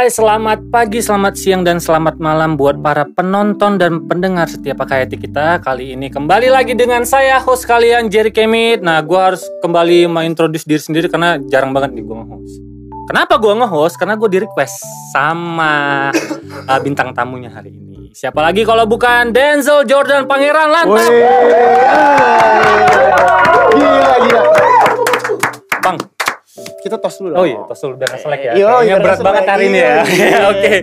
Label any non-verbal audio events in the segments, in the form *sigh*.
Hai, selamat pagi, selamat siang, dan selamat malam buat para penonton dan pendengar setiap Pakayati kita. Kali ini kembali lagi dengan saya, host kalian, Jerry Kemit. Nah, gue harus kembali mengintroduce diri sendiri karena jarang banget nih gue nge-host. Kenapa gue nge-host? Karena gue di-request sama *coughs* uh, bintang tamunya hari ini. Siapa lagi kalau bukan Denzel Jordan Pangeran Lantang. Gila, gila. Bang, Kita tos dulu oh iya, tos dulu biar selek ya. Yo, Kayaknya biar berat nggak banget hari ini ya. Iya. *laughs* Oke.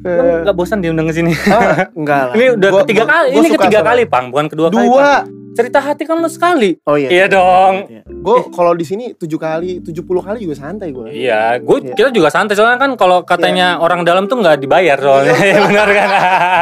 Lu nggak bosan diundang ke sini? Ah, enggak lah. Ini udah Gua- ketiga gua- kali. gua Ini ketiga kali, Pang, bukan kedua kali. Dua. Cerita hati kan lu sekali. Oh iya. Iya dong. Gue kalau di sini tujuh kali, tujuh puluh kali juga santai gue. Iya, gue Iya. kita juga santai soalnya kan kalau katanya orang dalam tuh nggak dibayar soalnya, Iya. *laughs* benar kan?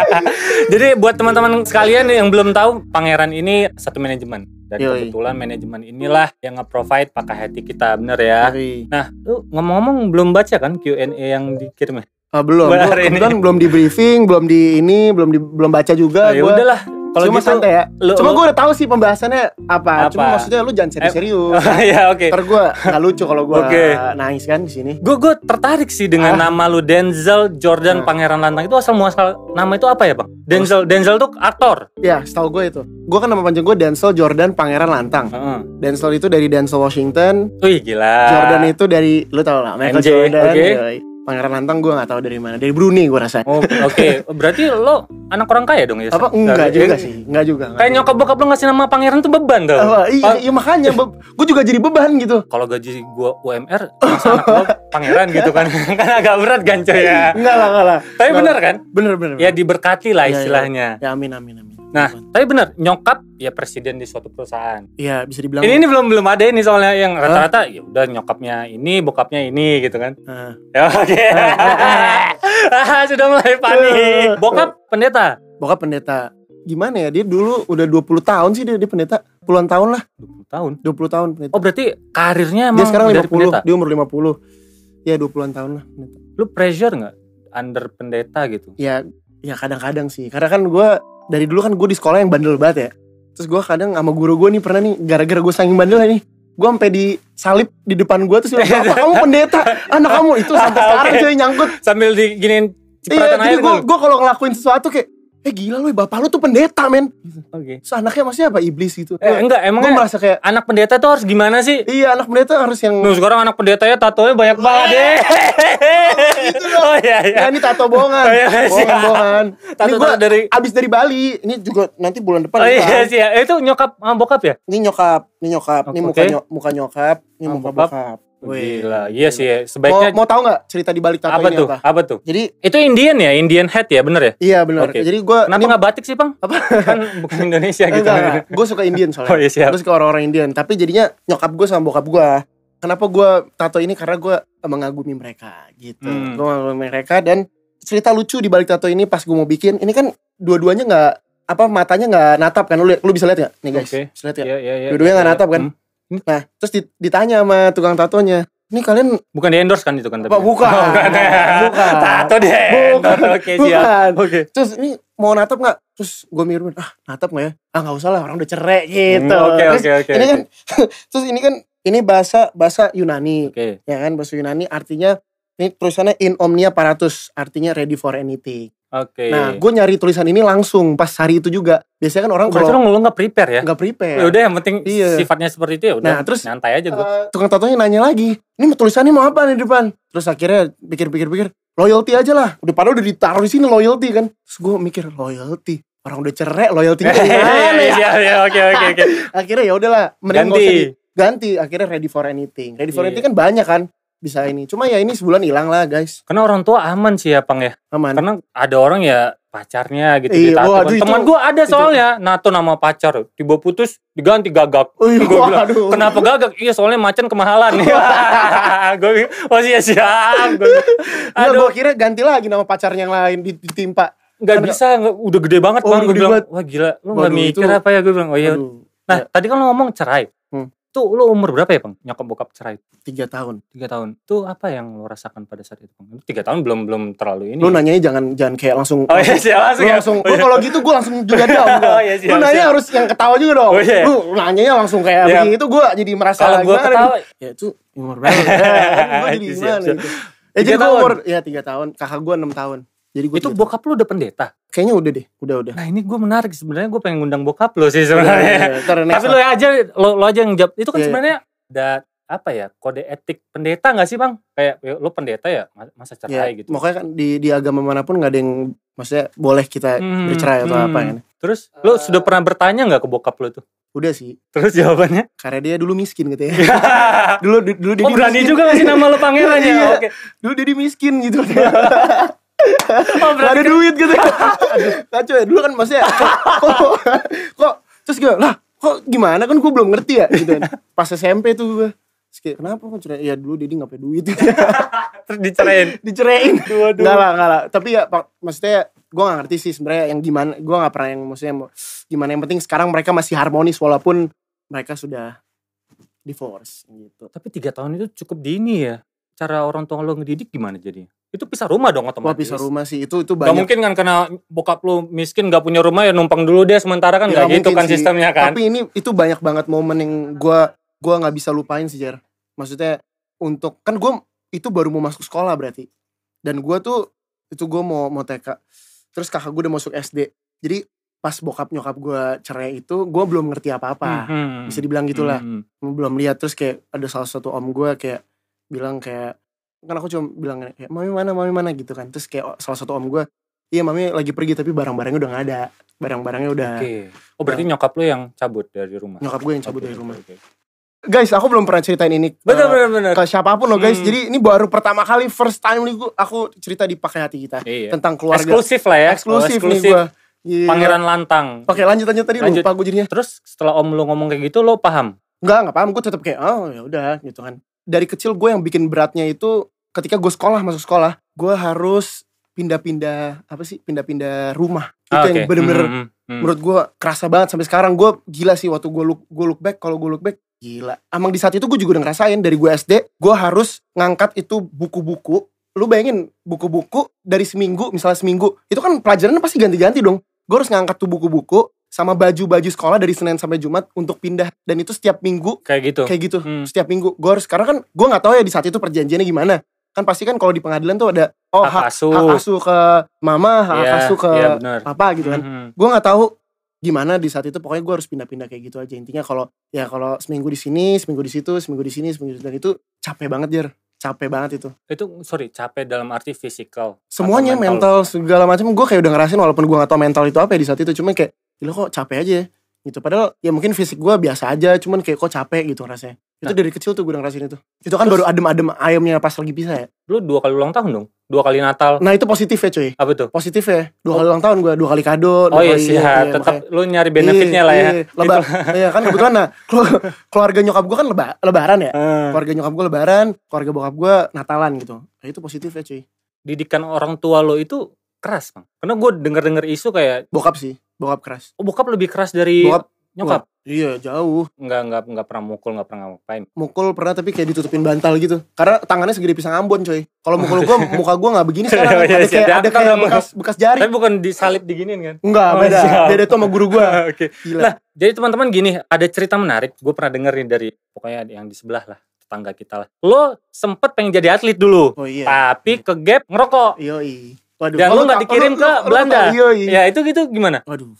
*laughs* Jadi buat teman-teman sekalian yang belum tahu, Pangeran ini satu manajemen dan Yoi. kebetulan manajemen inilah yang nge-provide pakai hati kita, bener ya? Dari, Nah, lu ngomong-ngomong belum baca kan Q&A yang dikirim ah, belum. Gua ini. belum di briefing, belum di ini, belum di, belum baca juga. Ah, ya udahlah, kalau Cuma gitu. santai ya. lu- Cuma gue udah tahu sih pembahasannya apa. Cuma Apa? maksudnya lu jangan serius-serius. *laughs* Oh, ya oke. Ntar gue gak lucu kalau gue Oke. nangis kan di sini. Gue gue tertarik sih dengan Ah. nama lu Denzel Jordan Ah. Pangeran Lantang itu asal muasal nama itu apa ya bang? Denzel Denzel tuh aktor. Ya, setahu gue itu. Gue kan nama panjang gue Denzel Jordan Pangeran Lantang. Heeh. Denzel itu dari Denzel Washington, Wih gila. Jordan itu dari lu tau lah Michael MJ, Jordan. oke. Pangeran Lantang gue gak tahu dari mana. Dari Brunei gue rasa. Oh, oke. Berarti lo anak orang kaya dong ya? Apa enggak juga sih, enggak juga. enggak Kayak nyokap bokap lo ngasih nama pangeran tuh beban tuh. Oh, iya, Pa- iya makanya gue juga jadi beban gitu. Kalau gaji gua UMR, masa anak lo pangeran gitu kan? *laughs* kan agak berat kan ya. Enggak lah, enggak lah. Tapi Enggak bener kan? Bener bener. Ya diberkati lah Iya, iya. istilahnya. Ya amin amin amin. Nah, tapi bener nyokap ya presiden di suatu perusahaan. Iya bisa dibilang. Ini, ini belum belum ada ini soalnya yang rata-rata ya udah nyokapnya ini, bokapnya ini gitu kan. Nah, Ya oke. Ah, *laughs* *laughs* Sudah mulai panik. Bokap pendeta. bokap pendeta. Gimana ya dia dulu udah 20 tahun sih dia, dia pendeta. Puluhan tahun lah, 20 tahun. 20 tahun pendeta. Oh berarti karirnya emang dia sekarang dari 50, pendeta. dia umur 50. Ya 20-an tahun lah pendeta. Lu pressure nggak under pendeta gitu? Ya ya kadang-kadang sih. Karena kan gue dari dulu kan gue di sekolah yang bandel banget ya. Terus gue kadang sama guru gue nih pernah nih gara-gara gue saking bandel nih. Gue sampai disalib di depan gue terus bilang, "Bapak kamu pendeta, anak kamu itu sampai *laughs* sekarang Oke. cuy nyangkut. Sambil diginiin Iya, cipratan jadi air gue gue kalau ngelakuin sesuatu kayak, eh gila lu, bapak lu tuh pendeta men. Oke. Terus anaknya maksudnya apa iblis gitu. Eh enggak, gue emangnya merasa kayak, anak pendeta tuh harus gimana sih? iya anak pendeta harus yang Nuh sekarang anak pendeta ya tatonya banyak banget deh. oh iya iya. Ya ini tato bohongan, Oh, iya, bohongan, siap. bohongan. Tato- ini gue dari- abis dari Bali. Ini juga nanti bulan depan. Oh iya nikah. sih ya. Itu nyokap sama bokap ya? Ini nyokap, ini nyokap, ini muka nyok, muka nyokap, ini Oh, muka bokap. Wih. Gila. Iya sih ya. Mau, Sebaiknya mau tahu nggak cerita di balik tato apa ini tuh? apa? Apa tuh? Jadi Itu Indian ya? Indian head ya, bener ya? iya benar. Oke. Jadi gue Kenapa nggak batik sih, Bang? apa? *laughs* Kan bukan Indonesia gitu. Enggak, gue suka Indian soalnya. Oh iya siap. Gue suka orang-orang Indian. Tapi jadinya nyokap gue sama bokap gue. Kenapa gue tato ini? Karena gue mengagumi mereka gitu. Hmm. Gue mengagumi mereka dan cerita lucu di balik tato ini pas gue mau bikin. Ini kan dua-duanya nggak apa matanya nggak natap kan? Lu, lu bisa lihat nggak? Nih guys, Oke. bisa lihat ya. Iya, iya, iya. Dua-duanya nggak Iya. natap kan? Hmm. Nah, terus di- ditanya sama tukang tatonya, ini kalian Bukan di endorse kan itu kan? tapi? Apa, bukan. Oh, bukan. Bukan. *laughs* Tato di Bukan. endorse. Oke, siap. Bukan. Oke. terus ini mau natap nggak? Terus gue mikir, ah natap nggak ya? Ah nggak usah lah, orang udah cerai gitu. Hmm, Oke, oke, oke. ini kan, *laughs* terus ini kan ini bahasa bahasa Yunani, Oke. ya kan bahasa Yunani artinya ini tulisannya in omnia paratus, artinya ready for anything. Oke. Nah, gue nyari tulisan ini langsung pas hari itu juga. Biasanya kan orang kalau lo nggak prepare ya? nggak prepare. Ya udah yang penting Iya. sifatnya seperti itu ya udah. Nah, terus- nyantai aja gue. Eh, tukang tatonya nanya lagi, ini tulisannya mau apa nih di depan? Terus akhirnya pikir-pikir-pikir, loyalty aja lah. Udah padahal udah ditaruh di sini loyalty kan. Terus gue mikir loyalty, orang udah cerai loyalty *laughs* gimana ya? Iya, iya, oke, oke, oke. *laughs* Akhirnya ya udahlah, mending Ganti. ganti. Akhirnya ready for anything. Ready for Iya. anything kan banyak kan bisa ini. Cuma ya ini sebulan hilang lah guys. Karena orang tua aman sih ya, Pang ya. Aman. Karena ada orang ya pacarnya gitu Iya, ditato. waduh, itu- Teman gue ada itu- soalnya nato nama pacar, tiba putus diganti gagak. Oh, iya, Gua bilang. Kenapa gagak? Iya soalnya macan kemahalan. *laughs* gue oh iya siap. Gue kira ganti lagi nama pacarnya yang lain di- ditimpa. nggak Kan- bisa, udah gede banget Oh, bang. Gue bilang, wah gila, lu Waduh, mikir itu- apa ya? Gue bilang, oh iya. Aduh, Nah, tadi kan lu ngomong cerai. Tuh lu umur berapa ya bang? Nyokap bokap cerai. tiga tahun. Tiga tahun. Tuh apa yang lo rasakan pada saat itu bang? Tiga tahun belum belum terlalu ini. Lu nanyanya jangan jangan kayak langsung Oh iya siap langsung ya. langsung, Oh, oh, iya. kalau gitu gue langsung juga down gua. *laughs* Oh, iya, siap, Lu nanya siap. harus yang ketawa juga dong. Oh, iya. Lu nanyanya langsung kayak Iya. begitu gue jadi merasa Kalau gue ketawa? Ya itu umur banget. *laughs* gue jadi gimana gitu. Eh, jadi Tiga gue tahun? umur ya tiga tahun, kakak gue enam tahun. Jadi gue Itu bokap lu udah pendeta. kayaknya udah deh, udah udah. Nah ini gue menarik sebenarnya gue pengen ngundang bokap lu sih Iya, sebenarnya. iya, iya. Ntar next Tapi lo aja lo, lo aja yang jawab. Itu kan iya. sebenarnya ada apa ya kode etik pendeta nggak sih bang? Kayak ya, lo pendeta ya ma- masa Ya, cerai gitu. Makanya kan di di agama mana pun nggak ada yang maksudnya boleh kita Hmm, bercerai atau hmm. apa kan. Terus lo Eh. sudah pernah bertanya nggak ke bokap lo tuh? Udah sih. Terus jawabannya? Karena dia dulu miskin gitu ya. *laughs* dulu dulu dia oh berani juga ngasih nama lo pangeran ya? *laughs* Oke. Dulu dia miskin gitu. *laughs* Oh Gak ada duit gitu. Aduh, kacau ya. Dulu kan maksudnya kok, kok, kok terus gue lah kok gimana kan gue belum ngerti ya gitu kan. Pas SMP tuh gue. Terus kayak kenapa kok cerai? Ya dulu Dedi gak punya duit. *laughs* Terus dicerain. Diceraiin. Dua Enggak lah, enggak lah. Tapi ya pak, maksudnya gue gak ngerti sih sebenarnya yang gimana. Gue gak pernah yang maksudnya mau- gimana. Yang penting sekarang mereka masih harmonis walaupun mereka sudah divorce gitu. Tapi tiga tahun itu cukup dini ya. Cara orang tua lo ngedidik gimana jadinya? Itu pisah rumah dong otomatis. Wah pisah rumah sih itu itu Gak banyak. mungkin kan karena bokap lu miskin gak punya rumah ya numpang dulu deh sementara kan Ya, gak gitu kan sih. sistemnya kan. Tapi ini itu banyak banget momen yang gua gua nggak bisa lupain sih Jar. Maksudnya untuk kan gua itu baru mau masuk sekolah berarti. Dan gua tuh itu gua mau mau TK. Terus kakak gua udah masuk SD. Jadi pas bokap nyokap gua cerai itu gua belum ngerti apa-apa. Hmm. Bisa dibilang gitulah. Hmm. Belum lihat terus kayak ada salah satu om gua kayak bilang kayak kan aku cuma bilang kayak mami mana mami mana gitu kan. Terus kayak salah satu om gua Iya mami lagi pergi tapi barang-barangnya udah gak ada Barang-barangnya udah Oke. Oh berarti nyokap lu yang cabut dari rumah. Nyokap gue yang cabut Oke, dari rumah oke. Guys aku belum pernah ceritain ini ke- Bener bener bener. ke siapa pun loh guys. Hmm. Jadi ini baru pertama kali first time nih gua, aku cerita di pakai hati kita Iya. tentang keluarga Eksklusif lah ya. eksklusif, Oh, nih gue. Iya. Pangeran lantang. Oke lanjut lanjut tadi Lanjut. lupa gue jadinya. Terus setelah om lu ngomong kayak gitu lo paham? Enggak enggak paham gue tetap kayak oh ya udah gitu kan. Dari kecil gue yang bikin beratnya itu ketika gue sekolah masuk sekolah gue harus pindah-pindah apa sih pindah-pindah rumah. Itu Ah, yang oke. bener-bener Hmm, hmm, hmm. menurut gue kerasa banget sampai sekarang. Gue gila sih waktu gue look gue look back kalau gue look back gila. Emang di saat itu gue juga udah ngerasain dari gue SD gue harus ngangkat itu buku-buku. Lu bayangin buku-buku dari seminggu misalnya seminggu itu kan pelajarannya pasti ganti-ganti dong. Gue harus ngangkat tuh buku-buku sama baju-baju sekolah dari Senin sampai Jumat untuk pindah dan itu setiap minggu Kayak gitu. kayak gitu Hmm. setiap minggu gue harus karena kan gue nggak tahu ya di saat itu perjanjiannya gimana kan pasti kan kalau di pengadilan tuh ada oh Hak asuh. hak asuh ke mama hak Iya, asuh ke iya, benar. papa gitu kan Hmm, hmm. gue nggak tahu gimana di saat itu pokoknya gue harus pindah-pindah kayak gitu aja intinya kalau ya kalau seminggu di sini seminggu di situ seminggu di sini seminggu di situ dan itu capek banget dir capek banget itu Itu sorry capek dalam arti fisikal. semuanya atau mental, segala macam gue kayak udah ngerasain walaupun gue gak tau mental itu apa ya di saat itu cuma kayak gila kok capek aja ya gitu padahal ya mungkin fisik gue biasa aja cuman kayak kok capek gitu rasanya itu Nah. dari kecil tuh gue udah ngerasain itu itu kan baru adem-adem ayamnya pas lagi pisah ya Lu dua kali ulang tahun dong? Dua kali Natal. nah itu positif ya cuy Apa tuh? positif ya dua kali ulang tahun gue dua kali kado Oh dua iya sih, iya, tetap makanya- lu nyari benefitnya Iya, lah ya. iya. Leba- *laughs* iya kan kebetulan nah kelu- keluarga nyokap gue kan leba- lebaran ya Hmm. keluarga nyokap gue lebaran keluarga bokap gue natalan gitu nah itu positif ya cuy Didikan orang tua lo itu keras bang. Karena gue denger-denger isu kayak, bokap sih bokap keras oh bokap lebih keras dari bokap nyokap. iya jauh Nggak nggak nggak pernah mukul, nggak pernah ngapain. mukul pernah tapi kayak ditutupin bantal gitu karena tangannya segede pisang ambon coy kalau mukul gue *laughs* muka gue nggak begini sekarang Oh, iya, ada siap. kayak ada kayak bekas bekas jari Tapi bukan disalip diginin kan? enggak Oh, beda siap. beda itu sama guru gue *laughs* Oke. gila Nah, jadi teman-teman gini, ada cerita menarik. Gue pernah denger nih dari pokoknya yang di sebelah lah, tetangga kita lah. Lo sempet pengen jadi atlet dulu, oh iya tapi ke gap ngerokok. yoi waduh Dan Oh, lu nggak tau- dikirim lu- ke lu- lu Belanda. tau, yoi Ya itu gitu gimana? waduh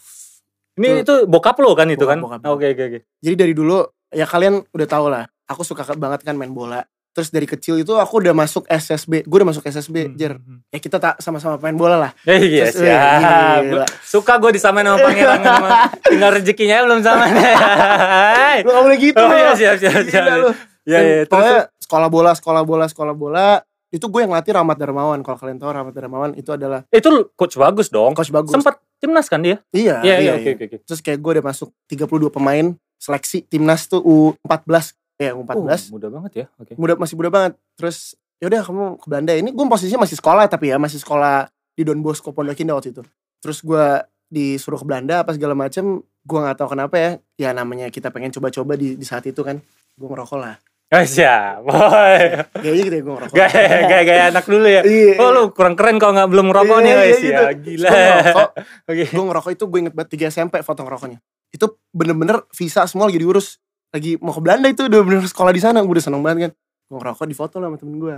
Ini itu bokap lo kan itu Bokap, kan? Oke oke oke. jadi dari dulu ya kalian udah tau lah aku suka banget kan main bola terus dari kecil itu aku udah masuk SSB gue udah masuk SSB jer ya kita tak sama-sama main bola lah Eh, iya Terus, siap. gila. Suka gue disamain sama pangeran *laughs* tinggal rezekinya belum sama. *laughs* lu gak boleh gitu Oh iya siap siap siap. lu. Ya Dan ya terus. pokoknya sekolah bola sekolah bola sekolah bola itu gue yang latih Rahmat Darmawan kalau kalian tahu Rahmat Darmawan itu adalah Itu coach bagus dong. coach bagus Sempat timnas kan dia? iya Iya iya iya, oke iya. oke oke. terus kayak gue udah masuk 32 pemain seleksi timnas tuh U14 ya U14 Oh, mudah banget ya. Oke. muda masih muda banget terus yaudah kamu ke Belanda ini gue posisinya masih sekolah tapi ya masih sekolah di Don Bosco Pondok Indah waktu itu terus gue disuruh ke Belanda apa segala macem gue nggak tahu kenapa ya ya namanya kita pengen coba-coba di, di saat itu kan gue ngerokok lah Oh, siap. Boy. kayaknya gitu ya gue ngerokok Gaya, gaya, gaya anak dulu ya. Iya. Oh lu kurang keren kalau nggak belum ngerokok Iya, nih guys gitu. ya. Gila. Gue ngerokok, Oke. gue ngerokok itu gue inget banget 3 SMP foto ngerokoknya. Itu bener-bener visa semua lagi diurus. Lagi mau ke Belanda itu udah bener sekolah di sana. Gue udah seneng banget kan. Gue ngerokok di foto lah sama temen gue.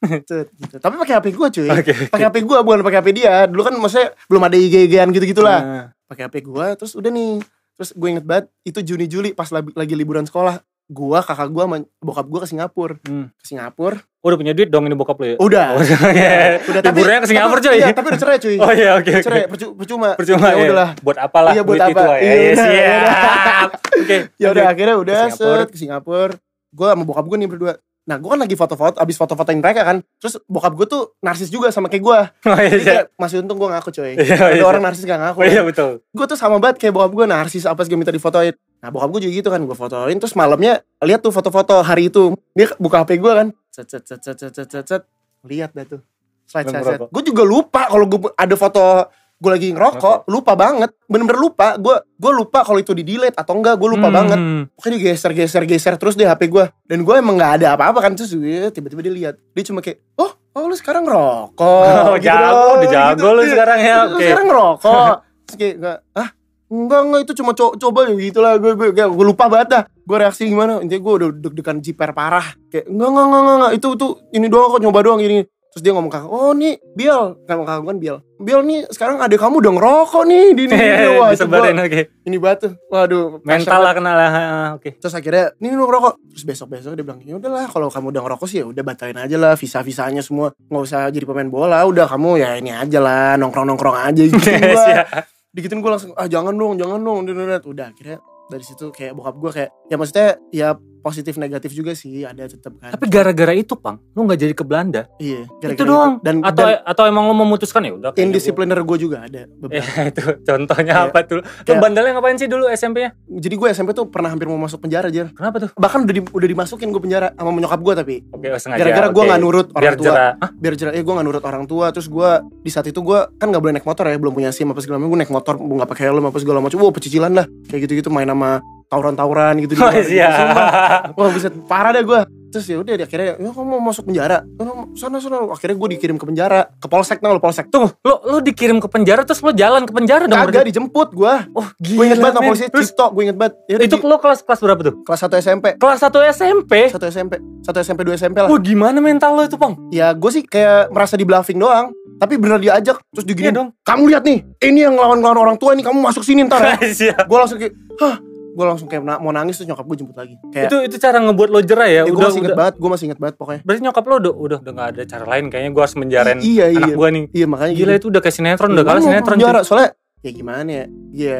Gitu. Tapi pakai HP gue cuy. Oke. Pakai HP gue bukan pakai HP dia. Dulu kan maksudnya belum ada IG-an gitu-gitu lah. Pakai HP gue terus udah nih. Terus gue inget banget itu Juni Juli pas lagi liburan sekolah. Gua, kakak gua, sama bokap gua ke Singapura. hmm. Ke Singapura. Udah punya duit dong ini bokap lu ya? Udah. Oh, Udah, *laughs* Udah Liburnya ke Singapura tapi, coy. Iya, tapi udah cerai cuy. Oh iya oke oke. cerai, percu- percuma. Percuma ya. ya. udahlah. Buat apalah Iya, buat duit itu apa? ya. Iya, Iya, udah, siap. Oke. Ya udah akhirnya udah Ke Singapura. set ke Singapura. Gua sama bokap gua nih berdua. Nah, gua kan lagi foto-foto, abis foto-fotoin mereka kan. Terus bokap gua tuh narsis juga sama kayak gua. *laughs* Oh iya. Jadi iya. kayak masih untung gua ngaku coy. Iya, Ada iya. orang narsis gak ngaku. Oh iya betul. gue tuh sama banget kayak bokap gue narsis apa sih minta difotoin nah bokap gue juga gitu kan gue fotoin terus malamnya lihat tuh foto-foto hari itu. Dia buka hp gue kan. Set set set set set set set, set. lihat dah tuh. Slide ngerokok. gue juga lupa kalau gue ada foto gue lagi ngerokok. Lupa banget. Bener-bener lupa. Gue gue lupa kalau itu di delete atau enggak. Gue lupa Hmm. banget. Pokoknya geser geser geser terus deh hp gue dan gue emang nggak ada apa-apa kan. Terus tiba-tiba dia lihat. Dia cuma kayak oh oh lu sekarang ngerokok. *laughs* Oh, jago, doang, udah jago lu Iya. sekarang ya, Lu sekarang ngerokok. Terus kayak ah enggak enggak itu cuma co coba ya gitu lah gue gue gue lupa banget dah gue reaksi gimana. Intinya gue udah deg-degan jiper parah. Kayak enggak enggak enggak enggak, enggak. itu itu ini doang kok nyoba doang ini. Terus dia ngomong kakak oh nih Bill kan kakak kan Bill Bill nih sekarang adik kamu udah ngerokok nih di *laughs* ini wah Disebarin gua- oke. ini batu. Waduh Mental lah kena lah. ah, Oke. terus akhirnya ini lu ngerokok. Terus besok besok dia bilang ya udahlah kalau kamu udah ngerokok sih ya udah batalin aja lah visa visanya semua. Nggak usah jadi pemain bola udah kamu ya ini aja lah nongkrong nongkrong aja gitu *laughs* Siap. digitin gue langsung ah jangan dong jangan dong udah akhirnya dari situ kayak bokap gue kayak ya maksudnya ya positif negatif juga sih ada tetap kan Tapi gara-gara itu, Pang, lu nggak jadi ke Belanda. iya itu doang. dan atau dan atau emang lu memutuskan ya udah. indisipliner gue juga ada beberapa Ya *laughs* itu contohnya Iya. apa tuh? Lu bandelnya ngapain sih dulu SMP-nya? jadi gue SMP tuh pernah hampir mau masuk penjara aja Kenapa tuh? bahkan udah di- udah dimasukin gue penjara sama menyokap gue tapi Oke, oh, sengaja. gara-gara gue nggak nurut biar orang tua jerah. Hah? biar jelas eh gue gak nurut orang tua terus gue di saat itu gue kan nggak boleh naik motor ya belum punya sim apa segala macam gue naik motor nggak pakai helm apa segala macam wah pecicilan lah kayak gitu gitu main sama tawuran-tawuran gitu di Oh, gitu. Sumpah. *laughs* wah bisa parah deh gue terus ya udah akhirnya ya kamu mau masuk penjara sana sana akhirnya gue dikirim ke penjara ke polsek tau lo polsek Tunggu, lu lu dikirim ke penjara terus lu jalan ke penjara dong. kagak dijemput gue Oh, gue inget banget sama polisi Terus Cipto gue inget banget ya itu di- lu kelas kelas berapa tuh? kelas 1 SMP Kelas 1 SMP. satu SMP satu SMP dua SMP lah Wah, gimana mental lu itu, Pang? ya gue sih kayak merasa di bluffing doang tapi bener diajak terus Iya diginiin dong. kamu lihat nih ini yang ngelawan-ngelawan orang tua ini kamu masuk sini ntar ya *laughs* Siap. gue langsung kayak hah gue langsung kayak na- mau nangis terus nyokap gue jemput lagi kayak Itu itu cara ngebuat lo jerah ya? gue udah masih inget udah. banget gue masih inget banget pokoknya Berarti nyokap lo udah udah udah gak ada cara lain kayaknya gua harus menjarain I- iya, anak iya. gua nih. iya makanya Gila gitu. itu udah kayak sinetron, udah Gua kalah sinetron. penjara soalnya ya gimana ya ya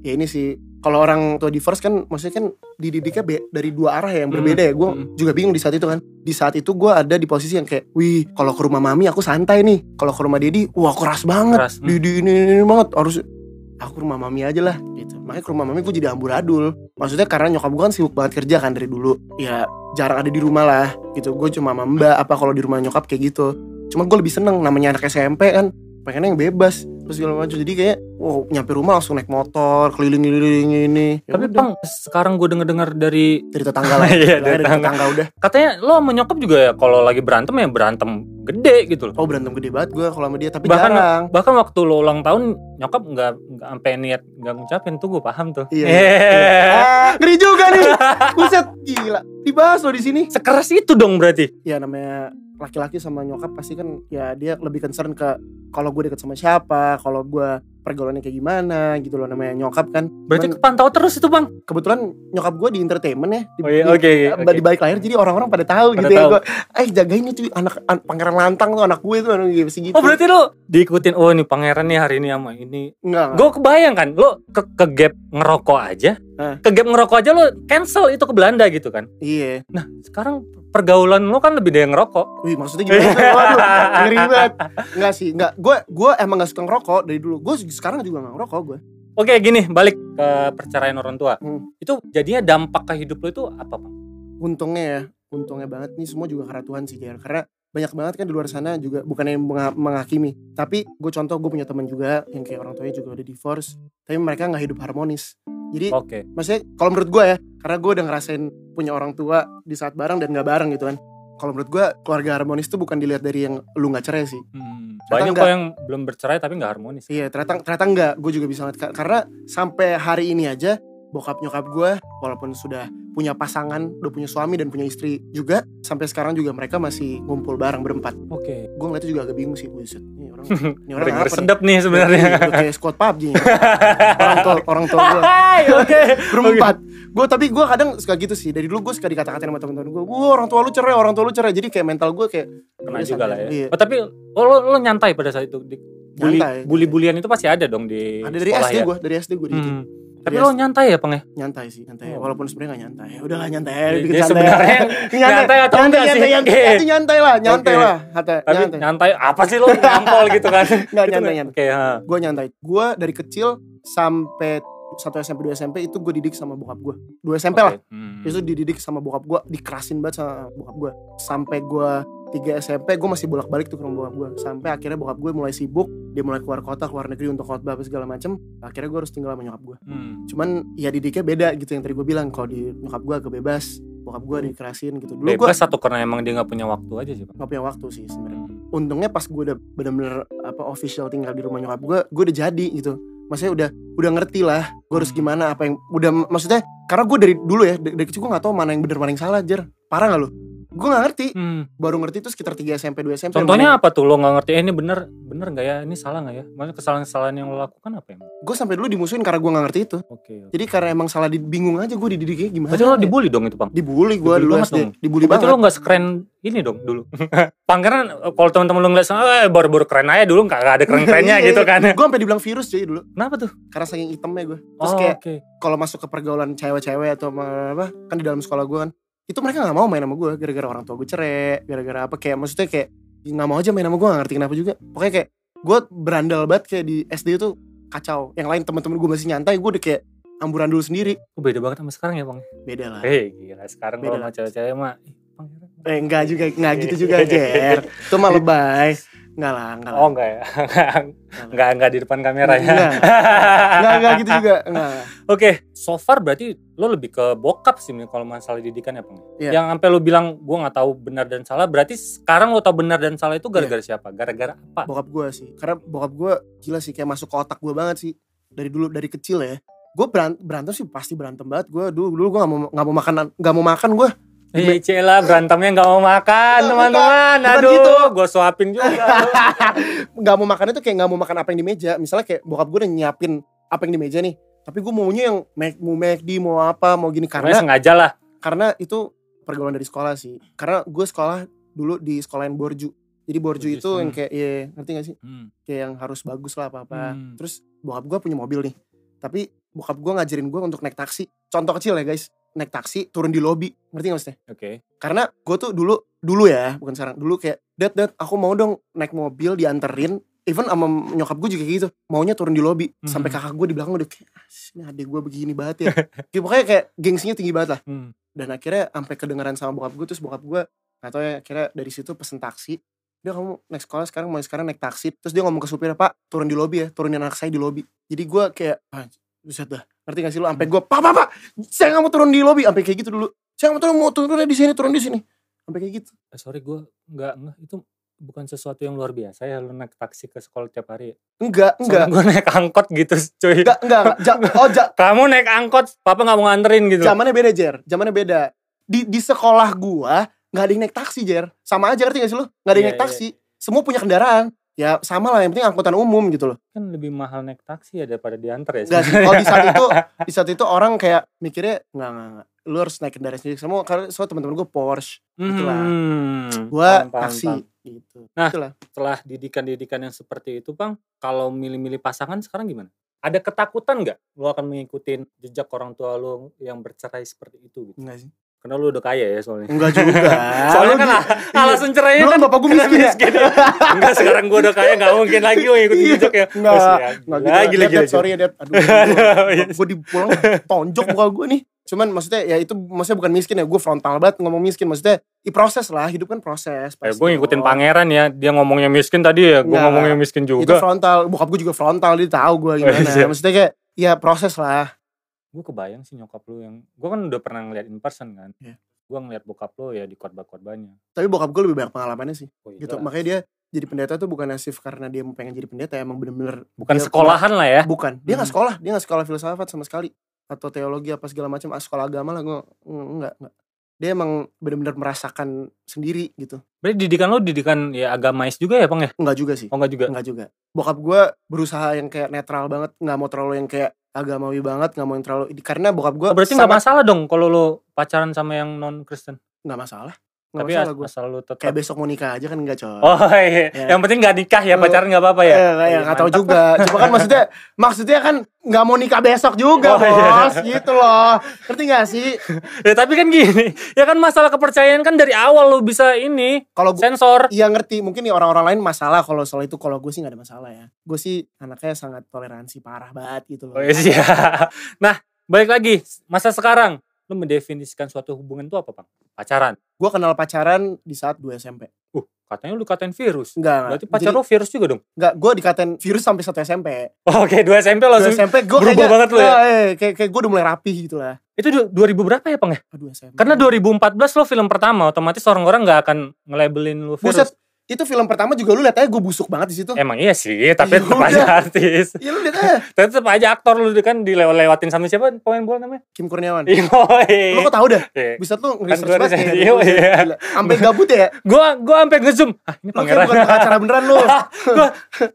ya ini sih kalau orang tua divorce kan maksudnya kan dididiknya be- dari dua arah ya yang Hmm, berbeda ya gue hmm. juga bingung di saat itu kan di saat itu gue ada di posisi yang kayak wih kalau ke rumah mami aku santai nih kalau ke rumah dedi wah keras banget Keras, hmm. di, di ini, ini, ini banget harus aku rumah mami aja lah gitu makanya ke rumah mami gue jadi amburadul. Maksudnya karena nyokap gue kan sibuk banget kerja kan dari dulu. Ya jarang ada di rumah lah gitu. Gue cuma sama mbak apa kalau di rumah nyokap kayak gitu. Cuma gue lebih seneng namanya anak SMP kan pengennya yang bebas terus segala macam. Jadi kayak wow nyampe rumah langsung naik motor keliling-keliling ini. Ya Tapi udah. Pang, sekarang gue denger-denger dari dari tetangga lah. *laughs* Iya, Udah, dari dari tetangga. tetangga udah. Katanya lo sama nyokap juga ya kalau lagi berantem ya berantem gede gitu loh. oh berantem gede banget gue kalau sama dia tapi Bahkan- jarang Bahkan waktu lo ulang tahun nyokap nggak nggak sampai niat nggak ngucapin tuh gue paham tuh. Iya. Eh, ah, ngeri juga nih *laughs* buset gila dibahas loh di sini Sekeras itu dong berarti. ya namanya laki-laki sama nyokap pasti kan ya dia lebih concern ke kalau gue deket sama siapa kalau gue pergaulannya kayak gimana gitu loh namanya nyokap kan Berarti Cuman kepantau terus itu bang. kebetulan nyokap gue di entertainment ya di, Oh iya, di- oke, oke, di oke. balik layar jadi orang-orang pada tahu Pada gitu ya tahu. gue eh jagain itu anak an- pangeran lantang tuh anak gue tuh anak gue gitu Oh berarti lo diikutin oh ini pangeran nih hari ini sama ini. enggak Gue kebayang kan lo ke, ke gap ngerokok aja. Hah. Ke gap ngerokok aja lo cancel itu ke Belanda gitu kan. iya Nah sekarang pergaulan lo kan lebih dari ngerokok. wih maksudnya gimana? Waduh, ngeri banget enggak sih enggak gue gue emang gak suka ngerokok dari dulu gue sekarang juga gak ngerokok gue Oke gini balik ke perceraian orang tua. Hmm. Itu jadinya dampak ke hidup lo itu apa bang? untungnya ya untungnya banget nih semua juga karena Tuhan sih Jar karena banyak banget kan di luar sana juga bukan yang menghakimi tapi gue contoh gue punya teman juga yang kayak orang tuanya juga udah divorce tapi mereka nggak hidup harmonis jadi Oke. maksudnya kalau menurut gue ya karena gue udah ngerasain punya orang tua di saat bareng dan nggak bareng gitu kan kalau menurut gue keluarga harmonis tuh bukan dilihat dari yang lu nggak cerai sih Hmm, banyak enggak. kok yang belum bercerai tapi nggak harmonis. iya ternyata ternyata enggak gue juga bisa ngeliat Ka- karena sampai hari ini aja bokap nyokap gue walaupun sudah punya pasangan, udah punya suami dan punya istri juga. Sampai sekarang juga mereka masih ngumpul bareng berempat. Oke. Gue ngeliatnya juga agak bingung sih, buset. Ini orang, *laughs* ini orang apa nih? bersedap nih sebenarnya. Iya, kayak squad PUBG nih. *laughs* orang tua orang tua gue Oke. berempat. Gue tapi gue kadang suka gitu sih. Dari dulu gue suka dikata-katain sama teman-teman gue. Wah orang tua lu cerai, orang tua lu cerai. Jadi kayak mental gue kayak Kena juga lah ya. Iya. Oh, tapi oh, lo, lo nyantai pada saat itu. Bully, Nyantai. bully-bulian itu pasti ada dong di Ada dari sekolah SD ya? gue, dari SD gue Hmm. Tapi Dari lo nyantai ya, Peng ya? nyantai sih, nyantai. Oh. Walaupun sebenarnya gak nyantai. Ya udahlah nyantai, bikin dia santai. sebenarnya *laughs* nyantai atau enggak sih? nyantai, nyantai, Oke. nyantai, nyantai lah, nyantai Oke. lah, Hati, Tapi nyantai. nyantai apa sih lo ngampol gitu kan? *laughs* Nggak, Itu nyantai, nyantai. Oke, ha. Gue nyantai. Gue dari kecil sampai satu SMP dua SMP itu gue didik sama bokap gue. Dua SMP lah. Oke. Hmm. Itu dididik sama bokap gue, dikerasin banget sama bokap gue. Sampai gue tiga SMP gue masih bolak-balik tuh ke rumah bokap gue. Sampai akhirnya bokap gue mulai sibuk, dia mulai keluar kota, keluar negeri untuk khotbah apa segala macem. Akhirnya gue harus tinggal sama nyokap gue. Hmm. Cuman ya didiknya beda gitu yang tadi gue bilang. Kalau di nyokap gue agak bebas, bokap gue dikerasin gitu. Dulu gue Bebas atau karena emang dia nggak punya waktu aja sih, Pak? gak punya waktu sih sebenarnya. Hmm. Untungnya pas gue udah bener-bener apa official tinggal di rumah nyokap gue, gue udah jadi gitu. Maksudnya udah udah ngerti lah gue harus Hmm. gimana apa yang udah maksudnya karena gue dari dulu ya dari, dari kecil gue gak tahu mana yang bener mana yang salah jer parah gak lu gue gak ngerti Hmm. baru ngerti itu sekitar 3 SMP 2 SMP Contohnya apa tuh lo nggak ngerti? Eh, ini bener bener nggak ya? Ini salah nggak ya? Maksudnya kesalahan-kesalahan yang lo lakukan apa emang? gue sampai dulu dimusuhin karena gue gak ngerti itu Oke. oke. jadi karena emang salah di, bingung aja gue dididiknya gimana Berarti lo ya? dibully dong itu, Bang? dibully gue dulu banget SD dong. dibully Berarti banget lo nggak sekeren ini dong dulu. *laughs* Pangeran kalau teman-teman lo ngeliat sana, eh baru-baru keren aja dulu nggak nggak ada keren-kerennya *laughs* Iya, gitu iya. kan. gue sampai dibilang virus jadi dulu Kenapa tuh? karena saking hitamnya gue terus oh, kayak oke. kalau masuk ke pergaulan cewek-cewek atau apa apa, kan di dalam sekolah gue kan itu mereka nggak mau main sama gue gara-gara orang tua gue cerai gara-gara apa kayak maksudnya kayak nggak mau aja main sama gue nggak ngerti kenapa juga. Pokoknya kayak gue berandal banget kayak di SD itu kacau. Yang lain teman-teman gue masih nyantai gue udah kayak amburan dulu sendiri. Oh, beda banget sama sekarang ya, Bang. beda lah. Eh, gila sekarang Beda kalau sama cewek-cewek mah eh enggak juga enggak gitu juga Jer. *laughs* Itu mah lebay enggak lah enggak lah Oh, enggak ya. *laughs* enggak enggak di depan kamera ya. Enggak. enggak enggak gitu juga enggak *laughs* Oke, so far berarti lo lebih ke bokap sih kalau masalah didikan ya, Bang. Iya. Yang sampai lo bilang gua nggak tahu benar dan salah, berarti sekarang lo tahu benar dan salah itu gara-gara siapa? Gara-gara apa? bokap gue sih karena bokap gue gila sih kayak masuk ke otak gue banget sih dari dulu dari kecil ya gue berantem, berantem sih pasti berantem banget gue dulu dulu gue nggak mau nggak mau makan nggak mau makan gue Eh, Cela berantemnya nggak mau makan, teman-teman. Aduh, gitu. gue suapin juga. *laughs* nggak mau makan itu kayak nggak mau makan apa yang di meja misalnya kayak bokap gue udah nyiapin apa yang di meja nih tapi gue maunya yang mau McD mau apa mau gini Karena karena sengaja lah. karena itu pergaulan dari sekolah sih karena gue sekolah dulu di sekolah yang borju jadi borju itu yang kayak iya ngerti gak sih Hmm. kayak yang harus bagus lah apa apa Hmm. terus bokap gue punya mobil nih tapi bokap gue ngajarin gue untuk naik taksi contoh kecil ya guys naik taksi turun di lobi ngerti gak maksudnya? Oke. karena gue tuh dulu dulu ya bukan sekarang dulu kayak dad dad aku mau dong naik mobil dianterin. Even sama nyokap gue juga kayak gitu maunya turun di lobi Mhm. sampai kakak gue di belakang udah kayak "Ah, ini adik gue begini banget ya. *laughs* Kayak pokoknya kayak gengsinya tinggi banget lah. Hmm. dan akhirnya sampai kedengeran sama bokap gue terus bokap gue nggak tahu ya akhirnya dari situ pesen taksi. Dia kamu naik sekolah sekarang mau sekarang naik taksi. Terus dia ngomong ke supirnya pak turun di lobi ya turunin anak saya di lobi jadi gue kayak ah, buset dah ngerti gak sih lu sampai gue pak pak pak saya nggak mau turun di lobi sampai kayak gitu dulu. Saya mau turun mau turun di sini turun di sini. Sampai kayak gitu. Eh, sorry gue nggak nggak itu bukan sesuatu yang luar biasa ya lo naik taksi ke sekolah tiap hari. enggak enggak gue naik angkot gitu, cuy. enggak enggak, enggak. Ja- *laughs* oh ja- Kamu naik angkot, papa nggak mau nganterin gitu. zamannya beda jer. Zamannya beda. Di di sekolah gua nggak ada yang naik taksi jer. Sama aja ngerti gak sih lu nggak ada yang Iya, naik taksi. Semua punya kendaraan ya sama lah yang penting angkutan umum gitu loh Kan lebih mahal naik taksi ya daripada diantar ya. Enggak sih, kalau di saat itu *laughs* di saat itu orang kayak mikirnya nggak nggak nggak lu harus naik kendaraan sendiri semua karena soal teman-teman gue Porsche itulah. Hmm, gue taksi paham. gitu Nah. itulah Setelah didikan-didikan yang seperti itu, Bang, kalau milih-milih pasangan sekarang gimana? Ada ketakutan nggak lo akan mengikutin jejak orang tua lo yang bercerai seperti itu? Gitu? enggak sih Karena lo udah kaya ya soalnya. enggak juga *laughs* Soalnya Lu kan al- alasan cerainya kan bapak gue karena miskin ya? *laughs* Enggak sekarang gue udah kaya nggak mungkin lagi gue ngikutin Iya. jejak ya. Enggak, enggak Gila, gitu. gila, Dad, gila, sorry ya, Dad. Aduh, iya. *laughs* gue dipulang tonjok muka gue nih. Cuman maksudnya ya itu maksudnya bukan miskin ya, gue frontal banget ngomong miskin. Maksudnya i proses lah, hidup kan proses. Eh, pasti gue ngikutin pangeran ya, dia ngomongnya miskin tadi ya, gue ngomongnya miskin Itu juga. frontal, bokap gue juga frontal, dia tahu gue gimana. Iya. Maksudnya kayak ya proses lah. Gue kebayang sih nyokap lu yang, gue kan udah pernah ngeliat in person kan. Iya. Gue ngeliat bokap lu ya di khotbah-khotbahnya. Tapi bokap gue lebih banyak pengalamannya sih. Oh, Gitu. iyalah. Makanya dia jadi pendeta tuh bukan nasif karena dia pengen jadi pendeta, emang bener-bener Bukan sekolahan lah ya. Bukan. Dia nggak Hmm. sekolah, dia nggak sekolah filsafat sama sekali. atau teologi apa segala macam ah, sekolah agama lah gue enggak enggak dia emang benar-benar merasakan sendiri gitu Berarti didikan lo didikan ya agamais juga ya bang ya? enggak juga sih Oh enggak juga? enggak juga bokap gue berusaha yang kayak netral banget nggak mau terlalu yang kayak agamawi banget nggak mau yang terlalu karena bokap gue Oh, berarti nggak masalah dong kalau lo pacaran sama yang non Kristen. nggak masalah nggak Tapi masalah as- gue asal lo tetap. kayak besok mau nikah aja kan enggak coy Oh iya. Ya. Yang penting nggak nikah ya pacaran nggak apa-apa ya. Eh, kayak nggak tahu juga. Cuma kan maksudnya *laughs* maksudnya kan nggak mau nikah besok juga, Oh, iya. Bos. Gitu loh. Ngerti gak sih? *laughs* Ya tapi kan gini, ya kan masalah kepercayaan kan dari awal lo bisa ini Kalau gue sensor. Iya ngerti, mungkin nih orang-orang lain masalah kalau soal itu kalau gue sih nggak ada masalah ya. Gue sih anaknya sangat toleransi parah banget gitu loh. Oh iya ya. *laughs* Nah, balik lagi masa sekarang lo mendefinisikan suatu hubungan itu apa bang? Pacaran. Gue kenal pacaran di saat 2 SMP. Uh, katanya lu dikatain virus. Enggak, enggak. Berarti pacar Jadi, lo virus juga dong? enggak, gue dikatain virus sampai 1 SMP. Oh, Oke, dua SMP 2 langsung. SMP gue berubah kayaknya, banget lu ya? Eh, kayak, kayak gue udah mulai rapi gitu lah. Itu du- 2000 berapa ya bang ya? Aduh SMP. Karena 2014 lo film pertama, otomatis orang-orang nggak akan nge-labelin lu virus. Buset, itu film pertama juga lu liat aja gue busuk banget di situ. Emang iya sih, tapi Ya tetap aja artis. Iya lu liat aja. *laughs* Tapi tetap aja aktor lu kan dilewatin sama siapa pemain bola namanya? Kim Kurniawan. Iya. Lu kok tau dah? Bisa tuh Kan nge-research banget ya. iya, iya. Sampai gabut ya. Gua gua sampai ngezoom. Ah, ini Lu pangeran. bukan pengacara beneran lu. *laughs* gua,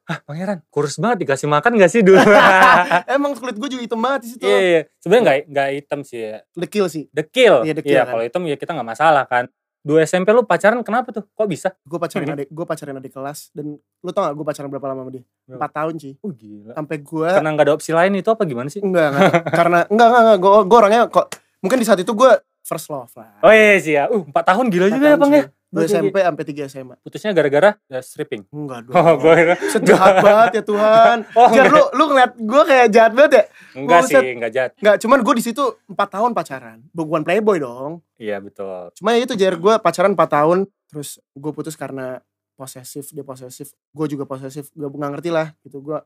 ah, pangeran, kurus banget dikasih makan gak sih dulu? *laughs* Emang kulit gue juga hitam banget di situ. Iya, iya. Sebenarnya nggak nggak hitam sih ya. Dekil sih. Dekil. Iya, dekil Iya, kan. kalau hitam ya kita nggak masalah kan. Dua SMP lu pacaran kenapa tuh? Kok bisa? Gue pacaran Hmm. adik, gue pacaran adik kelas dan lu tau gak gue pacaran berapa lama sama dia? Empat tahun sih. Oh gila. Sampai gue Karena nggak ada opsi lain itu apa gimana sih? enggak, enggak karena enggak enggak, enggak. Gue orangnya kok mungkin di saat itu gue first love lah. Oh iya sih ya. Uh, 4 tahun gila juga ya bang ya. Dua SMP sampai tiga SMA. Putusnya gara-gara ya, stripping. Enggak dong. Oh, gue Sejahat banget ya Tuhan. *laughs* Oh, Jar, lu lu ngeliat gue kayak jahat banget ya? enggak Buset. sih, enggak jahat. Enggak, cuman gue di situ empat tahun pacaran. Bukan playboy dong. Iya betul. Cuma ya itu Jar, gue pacaran 4 tahun. Terus gue putus karena posesif, dia posesif. Gue juga posesif, gue nggak ngerti lah gitu. Gue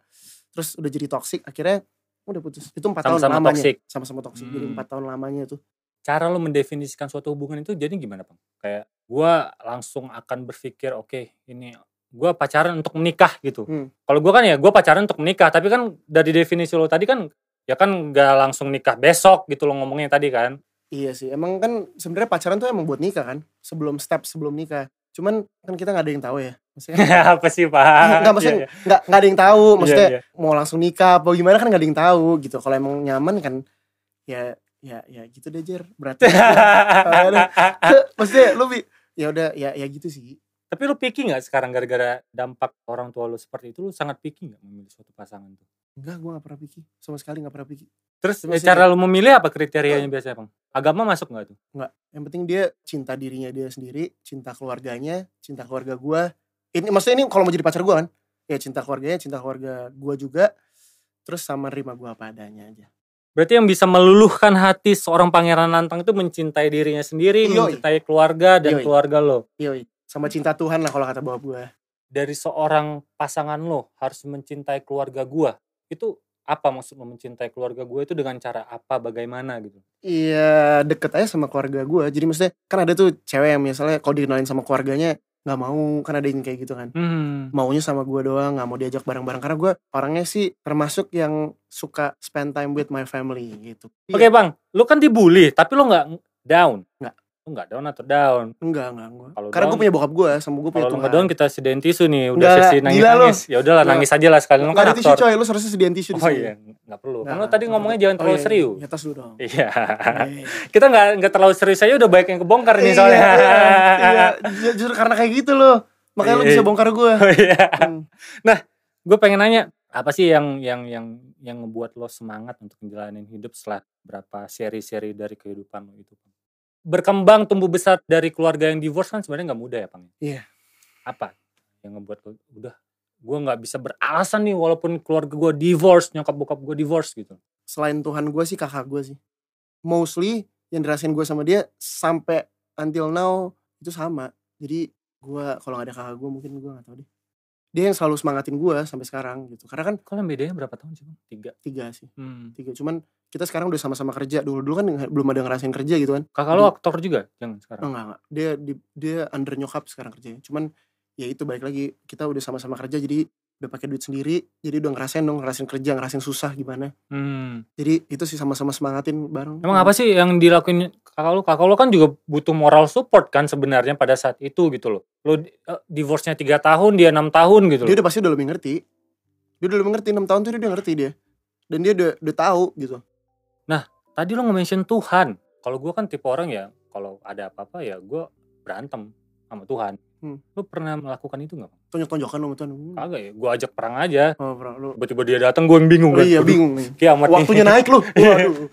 terus udah jadi toxic. Akhirnya udah putus. Itu empat tahun Sama-sama lamanya. toxic. Sama-sama toxic. Jadi Hmm. empat tahun lamanya itu. Cara lu mendefinisikan suatu hubungan itu jadi gimana bang? Kayak gua langsung akan berpikir oke ini gua pacaran untuk menikah gitu. Hmm. Kalau gua kan ya gua pacaran untuk menikah, tapi kan dari definisi lo tadi kan ya kan nggak langsung nikah besok gitu lo ngomongnya tadi kan. Iya sih. Emang kan sebenarnya pacaran tuh emang buat nikah kan. Sebelum step sebelum nikah. Cuman kan kita nggak ada yang tahu ya. Maksudnya *laughs* apa sih pak? Enggak maksudnya Iya, nggak nggak ada yang tahu. iya. Maksudnya Iya, iya. mau langsung nikah apa gimana kan nggak ada yang tahu gitu. Kalau emang nyaman kan ya ya ya gitu deh Jer. Berarti *laughs* maksudnya lu bi ya udah ya ya gitu sih. Tapi lu picky nggak sekarang gara-gara dampak orang tua lu seperti itu lu sangat picky nggak memilih suatu pasangan tuh? Enggak, gue gak pernah pikir. Sama sekali gak pernah pikir. Terus Maksudnya- cara lu memilih apa kriterianya biasanya bang? Agama masuk nggak tuh? Enggak. Yang penting dia cinta dirinya dia sendiri, cinta keluarganya, cinta keluarga gue. Ini maksudnya ini kalau mau jadi pacar gue kan, ya cinta keluarganya, cinta keluarga gue juga. Terus sama nerima gue apa adanya aja. Berarti yang bisa meluluhkan hati seorang pangeran lantang itu mencintai dirinya sendiri, Yoi. mencintai keluarga dan Yoi. keluarga lo. Yoi. Sama cinta Tuhan lah kalau kata bapak gue. Dari seorang pasangan lo harus mencintai keluarga gua. Itu apa maksud lo mencintai keluarga gua itu dengan cara apa, bagaimana gitu? Iya deket aja sama keluarga gue. Jadi maksudnya kan ada tuh cewek yang misalnya kalau dikenalin sama keluarganya nggak mau kan ada yang kayak gitu kan. Hmm. Maunya sama gue doang, nggak mau diajak bareng-bareng karena gue orangnya sih termasuk yang suka spend time with my family gitu. Oke bang, lu kan dibully, tapi lo nggak down. Nggak. Lu nggak down atau down? Enggak, enggak, enggak. Kalau Karena gue punya bokap gue sama gue punya Kalau lu nggak down kita sediain tisu nih, udah Nggak, sesi nangis gila lu. nangis. Ya udahlah Nggak. nangis aja lah sekalian lu Nggak kan ada tisu aktor. coy, lu seharusnya sediain tisu di Oh sini. iya, nggak perlu. Kan Nggak, lo tadi ngomongnya jangan Oh terlalu iya, serius. Di atas dulu dong. Iya. Iya. Kita nggak nggak terlalu serius aja udah banyak yang kebongkar nih Iya, soalnya. iya, *laughs* iya. Ju- Justru karena kayak gitu loh. Makanya lu Iya. bisa bongkar gue. Oh iya. Hmm. Gue pengen nanya apa sih yang yang yang yang ngebuat lo semangat untuk menjalani hidup setelah berapa seri-seri dari kehidupan lo itu? Berkembang tumbuh besar dari keluarga yang divorce kan sebenarnya nggak mudah ya, Pang? Iya. Apa yang ngebuat lo udah gue nggak bisa beralasan nih walaupun keluarga gue divorce, nyokap bokap gue divorce gitu. Selain Tuhan gue sih kakak gue sih. Mostly yang dirasain gue sama dia sampai until now itu sama. Jadi gue kalau gak ada kakak gue mungkin gue gak tahu deh. Dia yang selalu semangatin gue sampai sekarang gitu. Karena kan Kalau bedanya berapa tahun sih, Bang? Tiga. tiga sih. Hmm. Tiga. Cuman kita sekarang udah sama-sama kerja. Dulu-dulu kan belum ada ngerasain kerja gitu kan. Kakak lo aktor juga? Jangan sekarang. Enggak, enggak. Dia di, dia under nyokap sekarang kerjanya. Cuman ya itu balik lagi kita udah sama-sama kerja jadi udah pakai duit sendiri jadi udah ngerasain dong ngerasain kerja ngerasain susah gimana Hmm. jadi itu sih sama-sama semangatin bareng Emang apa sih yang dilakuin kakak lu? Kakak lu kan juga butuh moral support kan sebenarnya pada saat itu gitu loh. Lu eh, divorce-nya 3 tahun, dia enam tahun gitu dia loh. udah pasti udah lebih ngerti dia udah lebih ngerti 6 tahun tuh dia udah ngerti dia dan dia udah udah tahu gitu Tadi lu nge-mention Tuhan. Kalau gua kan tipe orang ya, kalau ada apa-apa ya gua berantem sama Tuhan. Hmm. Lu pernah melakukan itu nggak? Tonjok-tonjokan sama Tuhan. Kagak ya, gua ajak perang aja. oh, bro, lu. Tiba-tiba dia datang gua yang bingung oh, kan. iya Waduh, bingung nih. Kiamat nih. waktunya naik lu. *laughs* Waduh.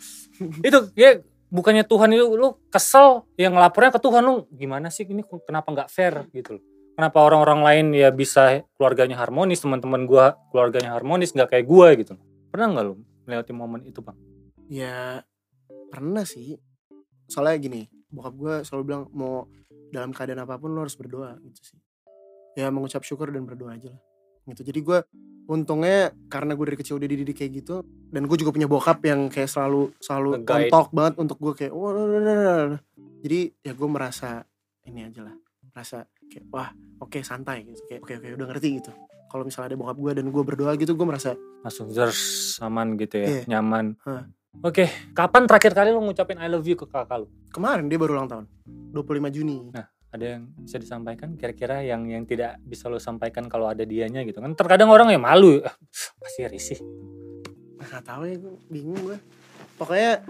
Itu ya bukannya Tuhan itu lu kesel yang ngelapornya ke Tuhan lu gimana sih ini? Kenapa nggak fair? Gitu loh. Kenapa orang-orang lain ya bisa keluarganya harmonis teman-teman gua keluarganya harmonis nggak kayak gua gitu pernah nggak lu melewati momen itu bang? Ya pernah sih. Soalnya gini, bokap gue selalu bilang mau dalam keadaan apa pun lo harus berdoa gitu sih. Ya mengucap syukur dan berdoa aja lah. Gitu. Jadi gue untungnya karena gue dari kecil udah dididik kayak gitu dan gue juga punya bokap yang kayak selalu selalu kontok banget untuk gue kayak wah nah, nah, nah, nah, nah." jadi ya gue merasa ini aja lah merasa kayak wah oke santai gitu kayak oke oke udah ngerti gitu kalau misalnya ada bokap gue dan gue berdoa gitu gue merasa langsung zers aman gitu ya Iya. nyaman Hah. oke kapan terakhir kali lu ngucapin I love you ke kakak lu kemarin dia baru ulang tahun 25 Juni ada yang bisa disampaikan? Kira-kira yang yang tidak bisa lo sampaikan kalau ada dianya gitu kan? Terkadang orang ya malu "Ah, pasti risih. Nggak tahu ya gue bingung gue pokoknya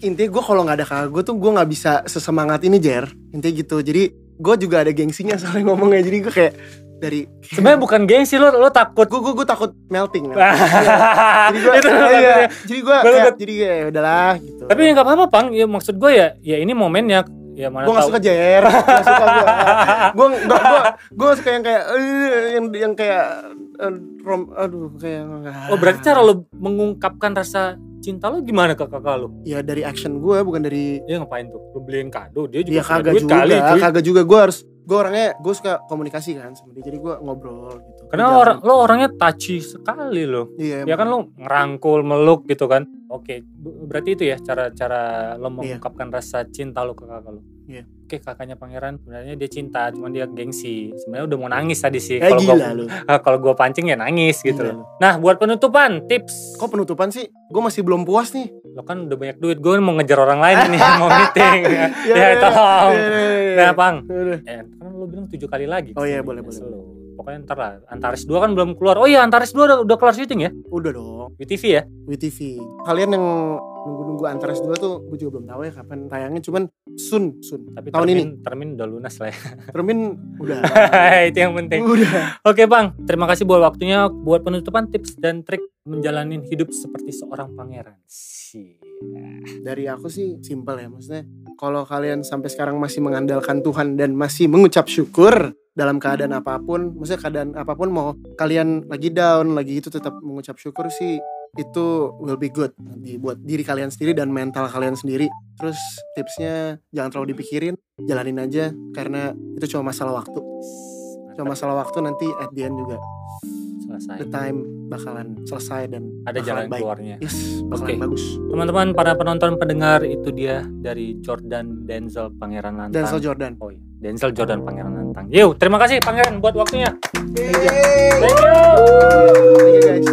intinya gue kalau nggak ada kakak gue tuh gue nggak bisa sesemangat ini jer. Intinya gitu. Jadi gue juga ada gengsinya *laughs* soalnya ngomongnya. Jadi gue kayak dari *laughs* sebenarnya bukan gengsi lo lo takut. Gue gue gue takut melting *laughs* melting. jadi gue Itu takutnya. jadi gue kayak jadi kayak udahlah gitu. Tapi ya nggak apa-apa, Pang. Ya maksud gue ya, ya ini momennya. Ya mana gue gak suka jer *laughs* gak suka gue gue gue gue suka yang kayak eh, yang yang kayak eh, rom aduh kayak Oh berarti cara lo mengungkapkan rasa cinta lo gimana ke kakak lo? ya dari action gue bukan dari Ya ngapain tuh? Lo beliin kado, dia juga punya kagak duit juga, kali. cuy. kagak juga. Gue harus, gue orangnya, gue suka komunikasi kan sama dia. Jadi gue ngobrol gitu. Karena Jalan. orang lo orangnya touchy sekali lo. iya, Ya kan lo ngerangkul, meluk gitu kan. Oke, berarti itu ya cara-cara lo mengungkapkan rasa cinta lo ke kakak lo. Iya. Oke, kakaknya pangeran sebenarnya dia cinta, cuman dia gengsi. Sebenarnya udah mau nangis tadi sih. Eh Kalau gua lu. *laughs* kalau gua pancing ya nangis gitu Gila loh. Nah, buat penutupan, tips. Kok penutupan sih? Gue masih belum puas nih. Lo kan udah banyak duit, gue mau ngejar orang lain nih, *laughs* mau meeting. Iya, *laughs* ya, iya, tolong. iya, iya, iya. Nah, Pang. Eh, kan lo bilang tujuh kali lagi. Oh iya, boleh, boleh. Pokoknya ntar lah. Antares 2 kan belum keluar. Oh iya, Antares 2 udah, udah kelar syuting ya? Udah dong. WTV ya? WTV. Kalian yang nunggu-nunggu Antares 2 tuh gue juga belum tahu ya kapan tayangnya. Cuman soon, soon. Tapi Tahun termin, ini. termin udah lunas lah ya. Termin udah. *laughs* Itu yang penting. udah. Oke Bang, terima kasih buat waktunya. Buat penutupan tips dan trik menjalani hidup seperti seorang pangeran. Sih. Dari aku sih simpel ya maksudnya. Kalau kalian sampai sekarang masih mengandalkan Tuhan dan masih mengucap syukur dalam keadaan apa pun, maksudnya keadaan apa pun mau kalian lagi down, lagi itu tetap mengucap syukur sih itu will be good nanti buat diri kalian sendiri dan mental kalian sendiri. Terus tipsnya jangan terlalu dipikirin, jalanin aja karena itu cuma masalah waktu. Cuma masalah waktu nanti at the end juga Selesai. the time bakalan selesai dan Ada jalan baik. keluarnya. Yes, bakalan Oke. bagus. Teman-teman, para penonton pendengar itu dia dari Jordan Denzel Pangeran Lantang. Denzel Jordan. Oh iya, Denzel Jordan Pangeran Lantang. Yuk, terima kasih Pangeran buat waktunya. Yeay. Thank you. Thank you guys.